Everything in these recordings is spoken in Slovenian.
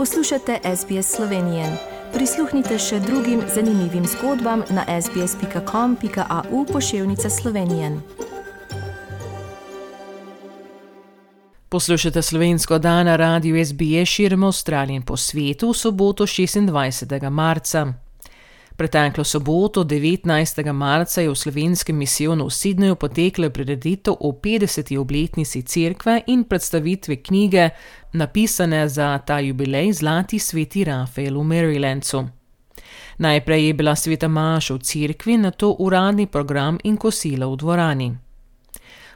Poslušate SBS Slovenije. Prisluhnite še drugim zanimivim zgodbam na sbsp.com.au pošiljka Slovenije. Poslušate slovensko dan na radiju SBS širom Avstralije in po svetu v soboto 26. marca. Preteklo soboto, 19. marca, je v slovenskem misijonu v Sydneyju potekla prireditev o 50. obletnici cerkve in predstavitve knjige, napisane za ta jubilej Zlati sveti Rafael v Marylandu. Najprej je bila sveta Maša v cerkvi, nato uradni program in kosila v dvorani.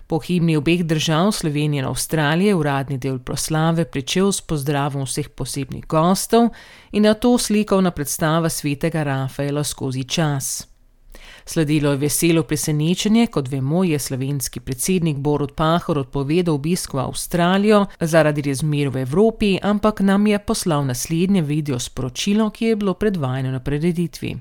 Po himni obeh držav Slovenije in Avstralije uradni del proslave pričel s pozdravom vseh posebnih gostov in na to slikovna predstava svetega Rafaela skozi čas. Sledilo je veselo presenečenje, kot vemo, je slovenski predsednik Borod Pahor odpovedal obisk v Avstralijo zaradi razmer v Evropi, ampak nam je poslal naslednje video sporočilo, ki je bilo predvajano na prededitvi.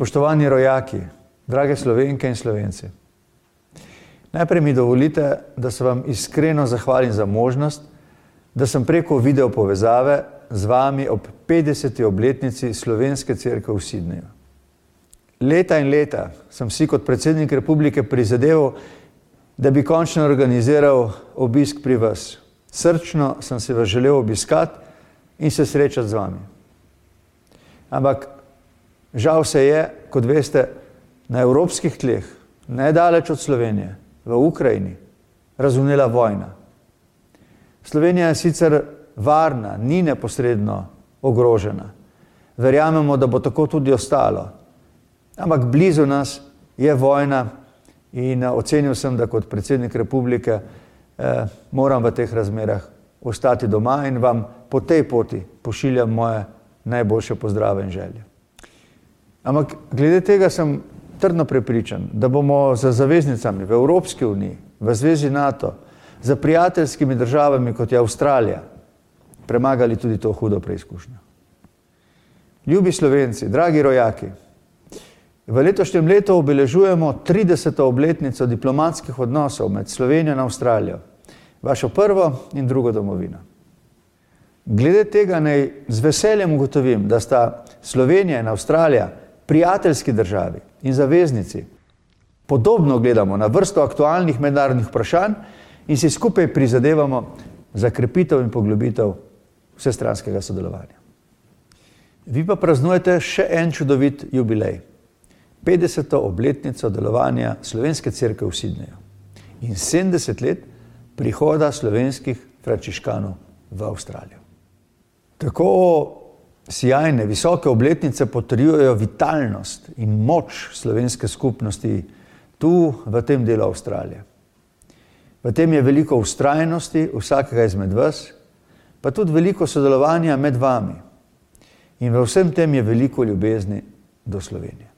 Spoštovani rojaki, drage slovenke in slovenci. Najprej mi dovolite, da se vam iskreno zahvalim za možnost, da sem preko video povezave z vami ob 50. obletnici Slovenske cerkve v Sidneju. Leta in leta sem si kot predsednik republike prizadeval, da bi končno organiziral obisk pri vas. Srčno sem se vas želel obiskati in se srečati z vami. Ampak Žal se je, kot veste, na evropskih tleh, nedaleč od Slovenije, v Ukrajini, razumela vojna. Slovenija je sicer varna, ni neposredno ogrožena. Verjamemo, da bo tako tudi ostalo. Ampak blizu nas je vojna in eh, ocenil sem, da kot predsednik republike eh, moram v teh razmerah ostati doma in vam po tej poti pošiljam moje najboljše pozdrave in želje. Ampak glede tega sem trdno prepričan, da bomo z zaveznicami v Evropski uniji, v Zvezi NATO, z prijateljskimi državami kot je Avstralija, premagali tudi to hudo preizkušnjo. Ljubi Slovenci, dragi rojaki, v letošnjem letu obeležujemo 30. obletnico diplomatskih odnosov med Slovenijo in Avstralijo, vašo prvo in drugo domovino. Glede tega naj z veseljem ugotovim, da sta Slovenija in Avstralija prijateljski državi in zaveznici. Podobno gledamo na vrsto aktualnih mednarodnih vprašanj in si skupaj prizadevamo za krepitev in poglobitev vsestranskega sodelovanja. Vi pa praznujete še en čudovit jubilej, 50. obletnico delovanja Slovenske crkve v Sidneju in 70 let prihoda slovenskih frančiškanov v Avstralijo. Tako Sijajne, visoke obletnice potrjujejo vitalnost in moč slovenske skupnosti tu, v tem delu Avstralije. V tem je veliko ustrajnosti vsakega izmed vas, pa tudi veliko sodelovanja med vami. In v vsem tem je veliko ljubezni do Slovenije.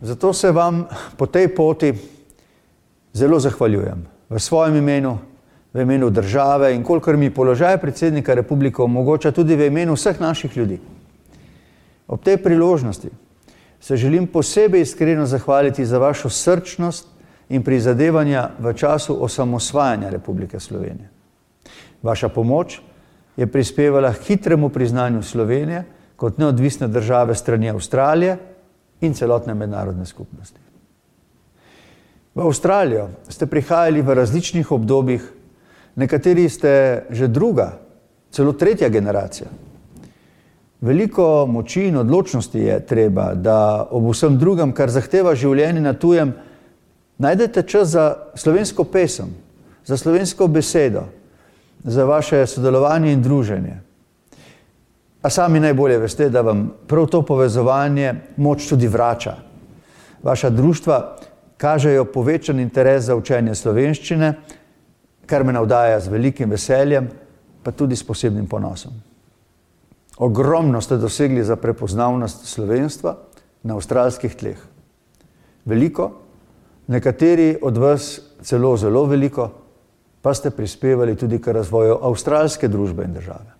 Zato se vam po tej poti zelo zahvaljujem v svojem imenu, v imenu države in kolikor mi položaj predsednika republike omogoča tudi v imenu vseh naših ljudi. Ob tej priložnosti se želim posebej iskreno zahvaliti za vašo srčnost in prizadevanja v času osamosvajanja Republike Slovenije. Vaša pomoč je prispevala k hitremu priznanju Slovenije kot neodvisne države strani Avstralije in celotne mednarodne skupnosti. V Avstralijo ste prihajali v različnih obdobjih nekateri ste že druga, celo tretja generacija. Veliko moči in odločnosti je treba, da ob vsem drugem, kar zahteva življenje na tujem, najdete čas za slovensko pesem, za slovensko besedo, za vaše sodelovanje in druženje. A sami najbolje veste, da vam prav to povezovanje moč tudi vrača. Vaša društva kažejo povečan interes za učenje slovenščine, kar me navdaja z velikim veseljem, pa tudi s posebnim ponosom. Ogromno ste dosegli za prepoznavnost slovenstva na avstralskih tleh. Veliko, nekateri od vas celo zelo veliko, pa ste prispevali tudi k razvoju avstralske družbe in države.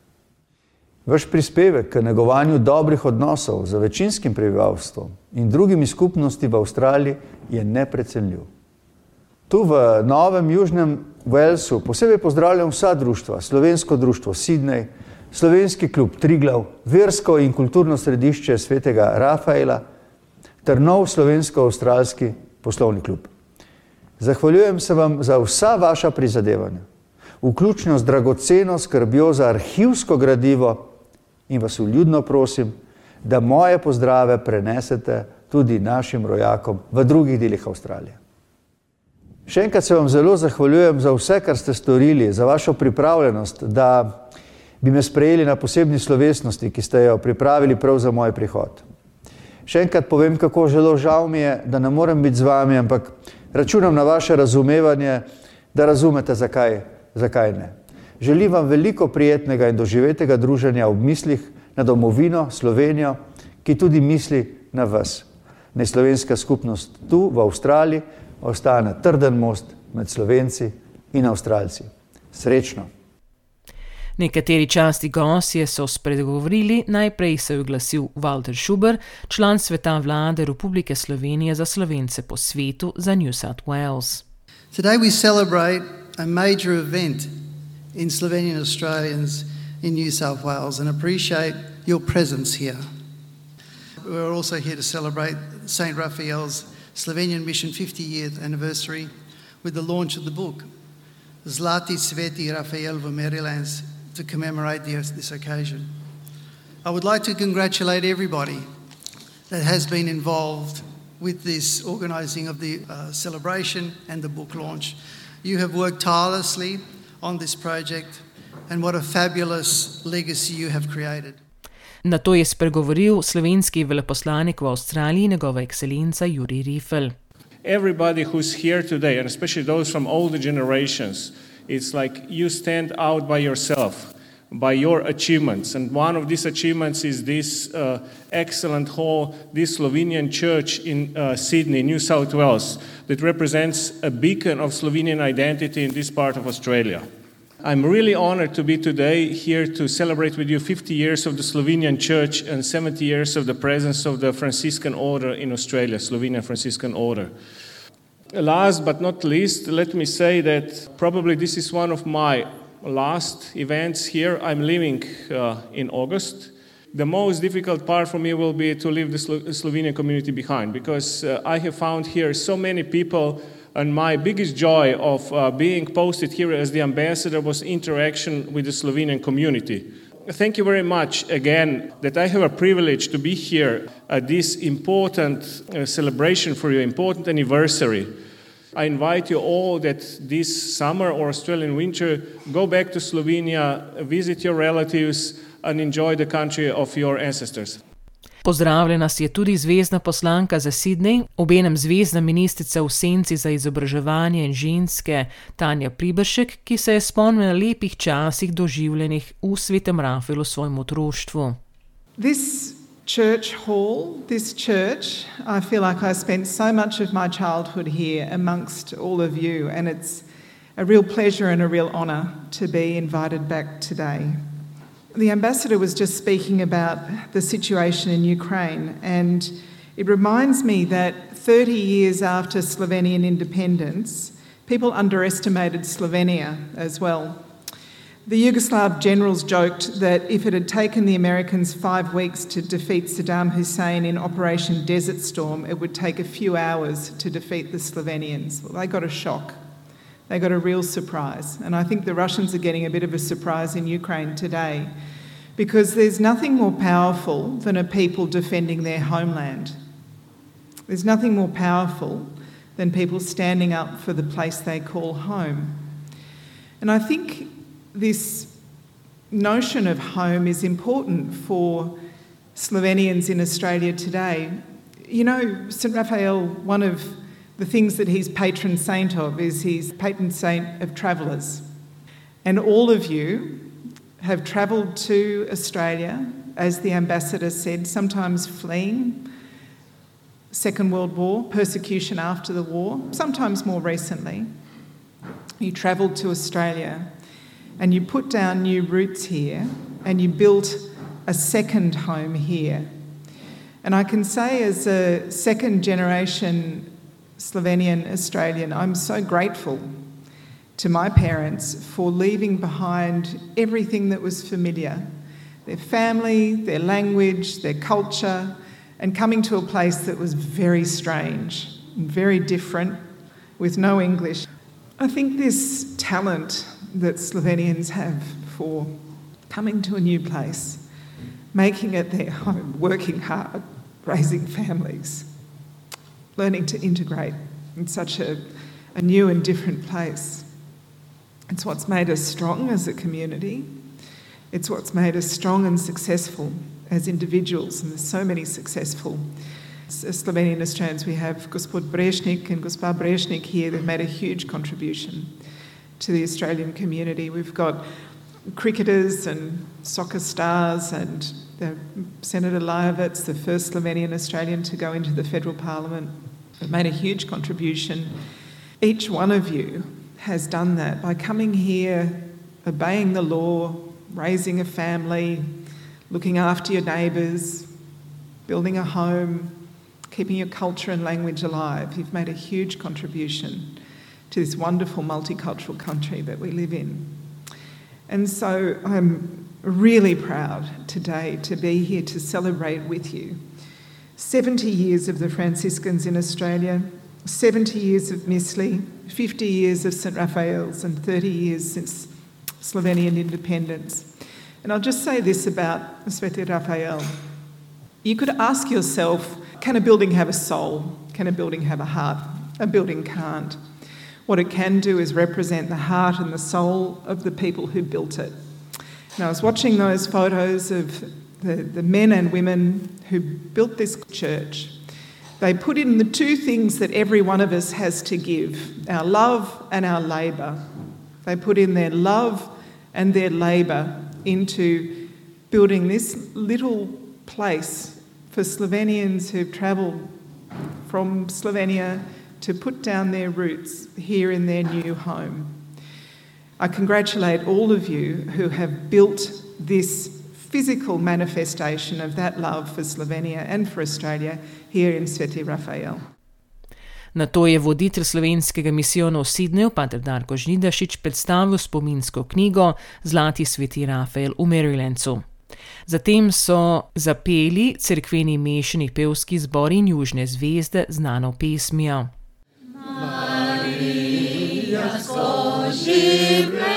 Vaš prispevek k negovanju dobrih odnosov z večinskim prebivalstvom in drugimi skupnosti v Avstraliji je neprecenljiv. Tu v Novem Južnem Walesu posebej pozdravljam vsa društva, slovensko društvo Sydney, slovenski klub Triglav, versko in kulturno središče svetega Rafaela ter nov slovensko-australski poslovni klub. Zahvaljujem se vam za vsa vaša prizadevanja, vključno z dragoceno skrbjo za arhivsko gradivo in vas vljudno prosim, da moje pozdrave prenesete tudi našim rojakom v drugih delih Avstralije. Še enkrat se vam zelo zahvaljujem za vse, kar ste storili, za vašo pripravljenost, da bi me sprejeli na posebni slovesnosti, ki ste jo pripravili prav za moj prihod. Še enkrat povem, kako zelo žal mi je, da ne morem biti z vami, ampak računam na vaše razumevanje, da razumete, zakaj, zakaj ne. Želim vam veliko prijetnega in doživetega druženja v mislih na domovino Slovenijo, ki tudi misli na vas. Ne slovenska skupnost tu v Avstraliji ostane trden most med Slovenci in Avstralci. Srečno! Nekateri časti gostje so spregovorili, najprej se je oglasil Walter Schuber, član sveta vlade Republike Slovenije za slovence po svetu za New South Wales. Today we celebrate a major event in Slovenian Australians in New South Wales and appreciate your presence here. We're also here to celebrate St. Raphael's Slovenian Mission 50th anniversary with the launch of the book, Zlati Sveti Raphael v Marylands to commemorate this, this occasion. I would like to congratulate everybody that has been involved with this organising of the uh, celebration and the book launch. You have worked tirelessly on this project, and what a fabulous legacy you have created. Na to je spregovoril slovenski veleposlanik v Avstraliji, njegova ekscelenca Juri Rifel. Everybody who's here today, and especially those from older generations, It's like you stand out by yourself, by your achievements. And one of these achievements is this uh, excellent hall, this Slovenian church in uh, Sydney, New South Wales, that represents a beacon of Slovenian identity in this part of Australia. I'm really honored to be today here to celebrate with you 50 years of the Slovenian Church and 70 years of the presence of the Franciscan Order in Australia, Slovenian Franciscan Order. Last but not least, let me say that probably this is one of my last events here. I'm leaving uh, in August. The most difficult part for me will be to leave the Slo- Slovenian community behind because uh, I have found here so many people, and my biggest joy of uh, being posted here as the ambassador was interaction with the Slovenian community. Thank you very much again that I have a privilege to be here at this important uh, celebration for your important anniversary. I invite you all that this summer or Australian winter go back to Slovenia, visit your relatives, and enjoy the country of your ancestors. Pozdravljena si je tudi zvezdna poslanka za Sydney, obenem zvezdna ministrica v senci za izobraževanje in ženske Tanja Pribršek, ki se je spomnila lepih časih doživljenih v svetem Rafaelu svojem otroštvu. Church hall, this church, I feel like I spent so much of my childhood here amongst all of you, and it's a real pleasure and a real honour to be invited back today. The ambassador was just speaking about the situation in Ukraine, and it reminds me that 30 years after Slovenian independence, people underestimated Slovenia as well. The Yugoslav generals joked that if it had taken the Americans five weeks to defeat Saddam Hussein in Operation Desert Storm, it would take a few hours to defeat the Slovenians. Well, they got a shock. They got a real surprise. And I think the Russians are getting a bit of a surprise in Ukraine today because there's nothing more powerful than a people defending their homeland. There's nothing more powerful than people standing up for the place they call home. And I think this notion of home is important for Slovenians in Australia today. You know, St. Raphael, one of the things that he's patron saint of is he's patron saint of travellers. And all of you have travelled to Australia, as the ambassador said, sometimes fleeing Second World War, persecution after the war, sometimes more recently. You travelled to Australia and you put down new roots here and you built a second home here. And I can say, as a second generation Slovenian Australian, I'm so grateful to my parents for leaving behind everything that was familiar their family, their language, their culture, and coming to a place that was very strange, very different, with no English. I think this talent that Slovenians have for coming to a new place, making it their home, working hard, raising families, learning to integrate in such a, a new and different place. It's what's made us strong as a community. It's what's made us strong and successful as individuals, and there's so many successful Slovenian Australians. We have Gospod Brešnik and Gospa Brešnik here. They've made a huge contribution to the Australian community. We've got cricketers and soccer stars and Senator Lajovec, the first Slovenian Australian to go into the federal parliament, made a huge contribution. Each one of you has done that by coming here, obeying the law, raising a family, looking after your neighbours, building a home, keeping your culture and language alive. You've made a huge contribution to this wonderful multicultural country that we live in. And so I'm really proud today to be here to celebrate with you 70 years of the Franciscans in Australia, 70 years of Misli, 50 years of St Raphael's, and 30 years since Slovenian independence. And I'll just say this about Sveti Raphael. You could ask yourself can a building have a soul? Can a building have a heart? A building can't. What it can do is represent the heart and the soul of the people who built it. And I was watching those photos of the, the men and women who built this church. They put in the two things that every one of us has to give our love and our labour. They put in their love and their labour into building this little place for Slovenians who've travelled from Slovenia to put down their roots here in their new home. I congratulate all of you who have built this physical manifestation of that love for Slovenia and for Australia here in Sveti Rafael. Na to je voditelj slovenskega misijona v Sidneju, pater Darko Žnidašič, predstavil spominsko knjigo Zlati sveti Rafael v Marylandcu. Zatem so zapeli crkveni mešani pevski zbor in južne zvezde znano pesmijo. življenje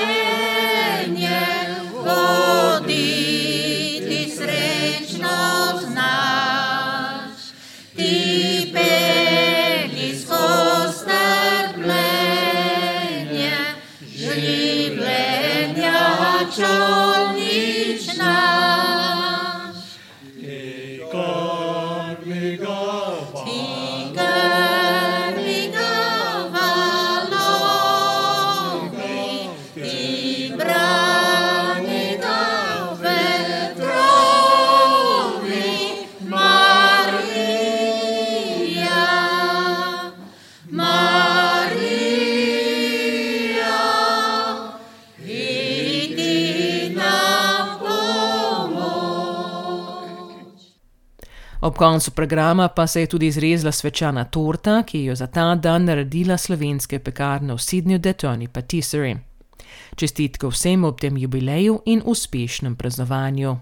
koncu programa pa se je tudi izrezala svečana torta, ki jo za ta dan naredila slovenske pekarne v Sidnju Detoni Patisserie. Čestitke vsem ob tem jubileju in uspešnem praznovanju.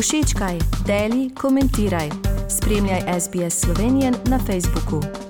Všečkaj, deli, komentiraj. Spremljaj SBS Slovenijo na Facebooku.